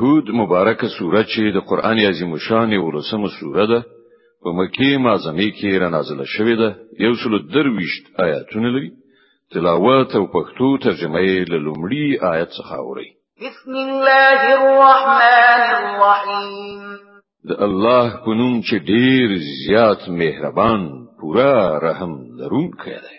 هود مبارکه سوره چې د قران عظیم شان ولسمه سوره ده په مکه معظمه کې را نازله شوې ده یو سل درویشت آیاتونه لري تلاوت او پښتو ترجمه یې له لومړي آیت څخه اوري بسم الله الرحمن الرحیم د الله په نوم چې ډیر زیات مهربان پورا رحم لرونکی دی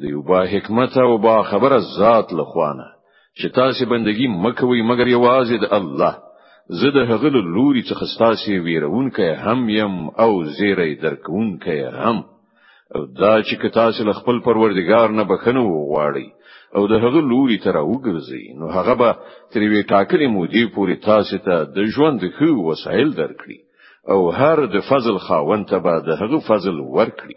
د یو با حکمت او با خبره ذات لخوانه چې تاسو بندگی مکوئ مګر یوازې د الله زه د هغه له لوري څخه ستاسو ویرونکی هم یم او زیری درکونکی هم او دا چې که تاسو له خپل پروردګار نه بخنه وغواړئ او د هغه لوري تر وګرځي نو هغه به تر وی ټاکلې مودې پورې تاسو ته د ژوند خو وسایل درکړي او هر د فضل خاوند ته به د هغه فضل ورکړي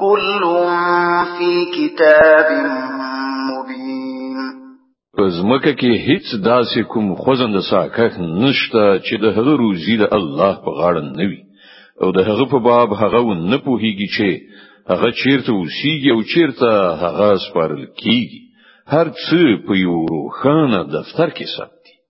كل في كتاب مبين پزمکه کې هیڅ داسې کوم خوځند ساکښ نشته چې د هغه روزي د الله په غاړه نه وي او د هغه په باب هغه نه پوهیږي چې هغه چیرته اوسیږي او چیرته هغه سپارل کیږي هر څه په یو روښانه دفتر کې ثبت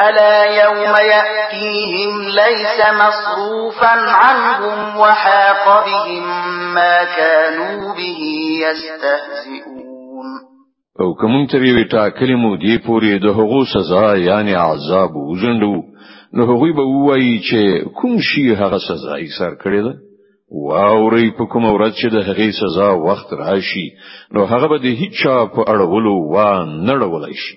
ألا يوم يأتيهم ليس مصروفا عنهم وحاق بهم ما كانوا به يستهزئون او کوم چې وی ټاکلې مو دی پوری د هغو سزا یعنی عذاب وزندو نو هغوی به وایي چې کوم شی هغه سزا یې سر کړی ده واوري په کوم ورځ چې د هغې سزا وخت راشي نو هغه به د هیڅ چا په اړولو و نه ډول شي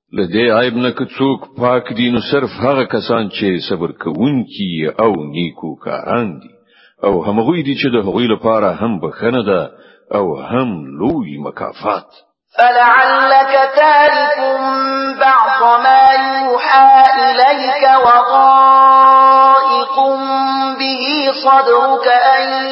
لدې عیب نه که څوک پاک دي نو صرف هغه کسان چې صبر کوونکي او نیکو کاران دي او همغوی دي چې د هغوی لپاره هم بخنه ده او هم لوی مکافات فلعلك تارك بعض ما يوحى إليك وضائق به صدرك أن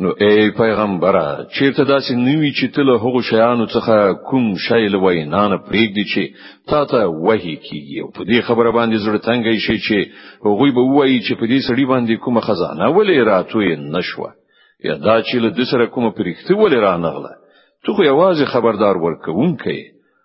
نو اے پیغمبره چیرته داسې نوی چې تل هغه شیانو څخه کوم شی لوي نه نه پریږدي چې تا ته وਹੀ کیږي او په دې خبره باندې زړه تنګي شي چې هغه به وایي چې په دې سړي باندې کومه خزانه ولې راتوي نشوه یا دا چې له دې سره کومه پرښتې ولې رانغله ته خو یوازې خبردار ورکوونکې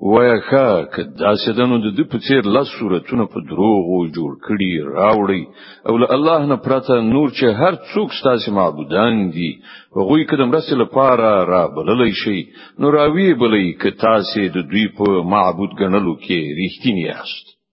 وای ښا که داسې دنو د دې په څیر لاس صورتونه په دروغو جوړ کړي راوړي او له الله نه پرته نور چې هر څوک ستاسو معبودان دي هغه کده مرسته لپاره را بللی شي نو راوی بلې که تاسو د دوی په معبود ګڼلو کې ریښتینی یاست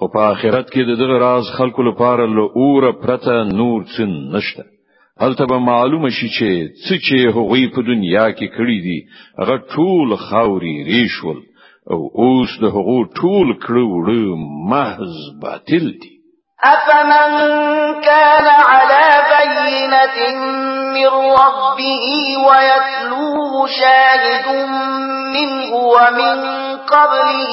او په آخرت کې د دغه راز خلکو لپاره له اوره پرته نور څه نشته هلته به معلومه شي چې څه چې هغوی په دنیا کې کړی دي هغه ټول خاوري ریشول او اوس د هغو ټول کړو وړو محض باطل دي افمن كان على بينة من ربه ويتلوه شاهد منه ومن قبله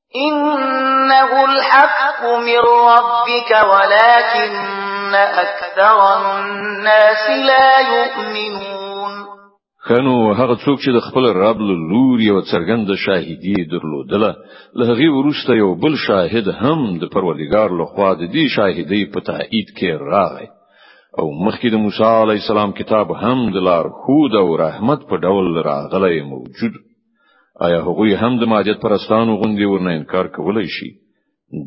إنه الحق من ربك ولكن أكثر الناس لا يؤمنون کنو هغه څوک چې د خپل رب له لوري او څرګند شاهدي درلودله له هغه وروسته یو بل شاهد هم د پروردګار له خوا د دې شاهدۍ په تایید کې راغی او مخکې د موسی علی السلام کتاب هم د لار خود او رحمت په ډول راغلی موجود آیا هغوی هم د مادیت پرستانو غوندي ورنه انکار کولای شي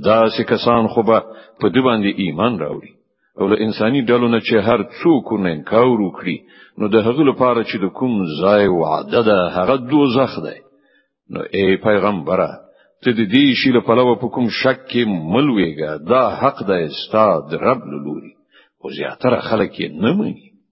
دا چې کسان خو به په دې باندې ایمان راوړي او له انساني ډلو نه چې هر څوک نه انکار وکړي نو د هغه لپاره چې د کوم ځای وعده ده هغه دوزخ دی نو ای پیغمبره ته د دې شی له پلوه په کوم شک کې ملويګا دا حق د استاد رب لوري خو زیاتره خلک یې نه مني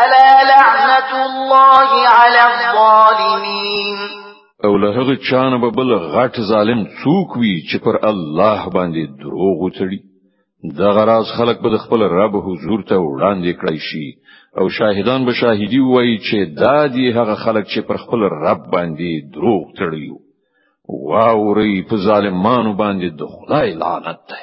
الا لعنت الله على الظالمين او له هغه چانه به بل غټ ظالم څوک وي چې پر الله باندې دروغ وتړي د غراز خلق به خپل رب حضور ته وړاندې کړی شي او شاهدان به شاهدی وایي چې دا دی هغه خلق چې پر خپل رب باندې دروغ تړي واوري په ظالمانو باندې د خدای لعنت دی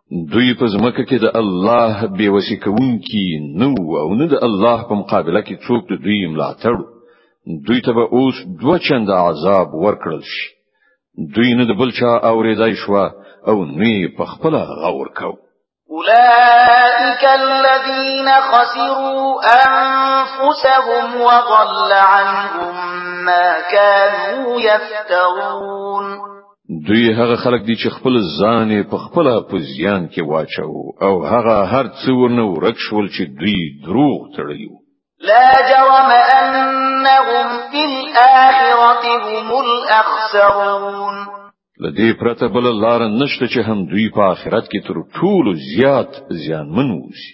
دوی په ځمکه کې د الله به وسی کوونکی نو او نه د الله په مقابله کې څوک د دوی ملاتړ دوی ته به اوس دوه چند عذاب ورکړل شي دوی نه د بل چا اوریدای شو او نه په خپل غور کو أولئك الذين خسروا أنفسهم وضل عنهم ما كانوا يفترون دوی هغه خلک دي چې خپل ځان په خپل په زیان کې واچو او هغه هر څه ورنه ورک شول چې دوی دروغ تړلیو لا جرم انهم في الاخره هم الاخسرون لدی پرته بل لار نشته چې هم دوی په آخرت کې تر ټولو زیات زیانمن وسی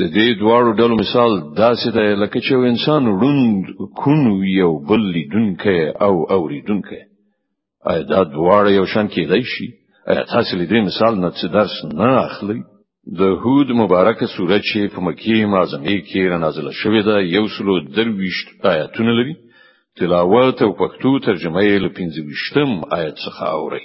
د دې دواړو ډلو مثال داسې دی لکه چې یو انسان روند کون یو بل لیدونکی او اوریدونکی آیا دا دواړه یو شان کېدای شي آیا تاسو له دې مثال نه څه درس نه اخلئ د هود مبارکه سوره چې په مکی معظمه کې را نازله شوې ده یو سلو درویشت آیاتونه لري تلاوت او پښتو ترجمه یې له 25م آیت څخه اوري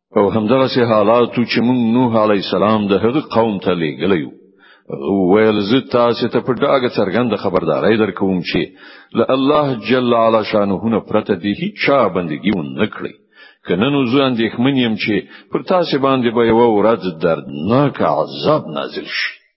او همدغه سه حالاتو چې موږ نوح علی السلام د هغه قوم ته لېګلیو او ویل زه تاسو ته په ډاګه څرګند خبرداري درکوم چې له الله جل علی شانه نه پرته دی هیڅ چا بندگی و نه کړی کنه نو زه اندېښمن یم چې پر تاسو باندې به یو ورځ دردناک عذاب نازل شي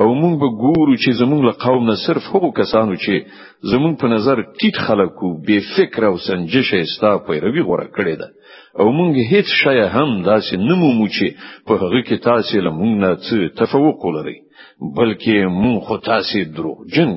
او موږ به ګورو چې زموږ له قوم نه صرف هغو کسانو چې زموږ په نظر ټیټ خلک او بې فکر او سنجش ایستا پیروي غوړه کړې ده او موږ هیڅ شی هم داسې نه مومو چې په هغه کې تاسو له موږ نه څه تفوق ولرئ بلکې موږ خو تاسو دروغ جنګ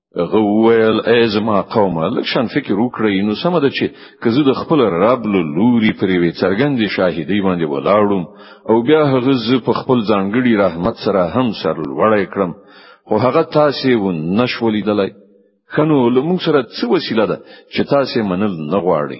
هغه وویل ای زما قومه لکشان فکر وکړئ نو سم ده چې که زه د خپل رب له لوري پرې وی څرګندې شاهدۍ باندې ولاړم او بیا هغه زه په خپل ځانګړي رحمت سره هم سر لوړی کړم خو هغه تاسو و نشولیدلای خنو لمون سره څه وسیله ده چې تاسو منل نه غواړئ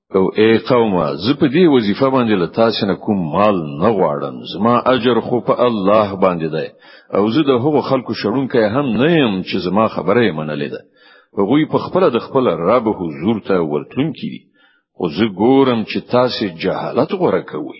او اے قومه زه په دې وظیفه باندې له تاسو نه کوم مال نه غواړم زما اجر خو په الله باندې دی او زه د هغو خلکو شړونکی هم نه یم چې زما خبره یې منلې ده هغوی په خپل د خپل رب حضور ته ورتلونکي دي او زه ګورم چې تاسو جهالت غوړه کوئ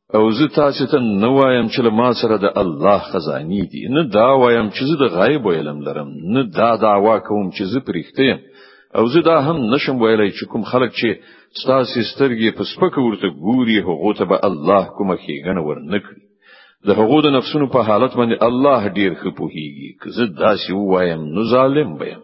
او زه تاسو ته نه وایم چې له ما سره د الله خزاني دي نه دا وایم چې زه د غیب علم لرم نه دا دعوا کوم چې زه پرښته یم او زه دا هم نشم ویلای چې کوم خلک چې ستاسو سترګې په سپکه ورته ګوري هغه ته به الله کومه کېګنه ورنکړي د هغو د نفسونو په حالت باندې الله ډیر ښه پوهیږي که زه داسې وایم نو ظالم به یم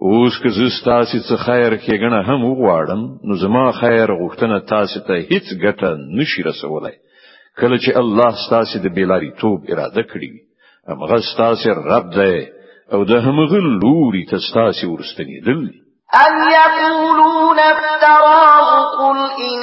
اوس که زه ستاسو څخه خیر کېګنه هم وغواړم نو زما خیر غوښتنه تاسو ته هیڅ ګټه نشي رسولای کله چې الله ستاسو د بیلاری توب اراده کړی هغه ستاسو رب دی او د همغه لوري ته ستاسو ورستنی دل أم يقولون افتراه قل إن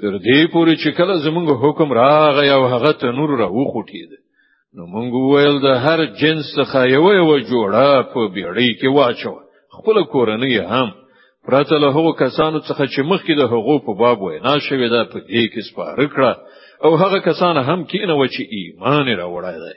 تر دې پورې چې کله زمونږ حکم راغی او هغه تنور را وخوټید نو مونږ ویل د هر جنس څخه یو یو جوړه په بیړۍ کې واچو خپل کورنۍ هم پرته له هغو کسانو څخه چې مخکې د هغو په باب وینا شوې ده په دې کې سپاره کړه او هغه کسان هم کینه و چې ایمان راوړای دی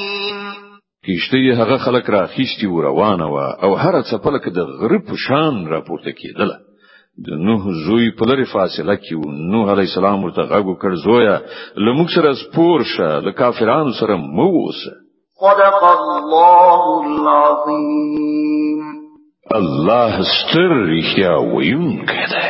کیشته یې هغه خلک را خېشتي و روانه و او هر څه په لکه د غرب شان راپورته کېدله د نوح زوی په لری فاصله کې و نوح علی السلام ورته غږ کړ زویا لمک سره سپور شه د کافرانو سره مو اوسه صدق الله العظیم الله ستر رښتیا ویونکی دی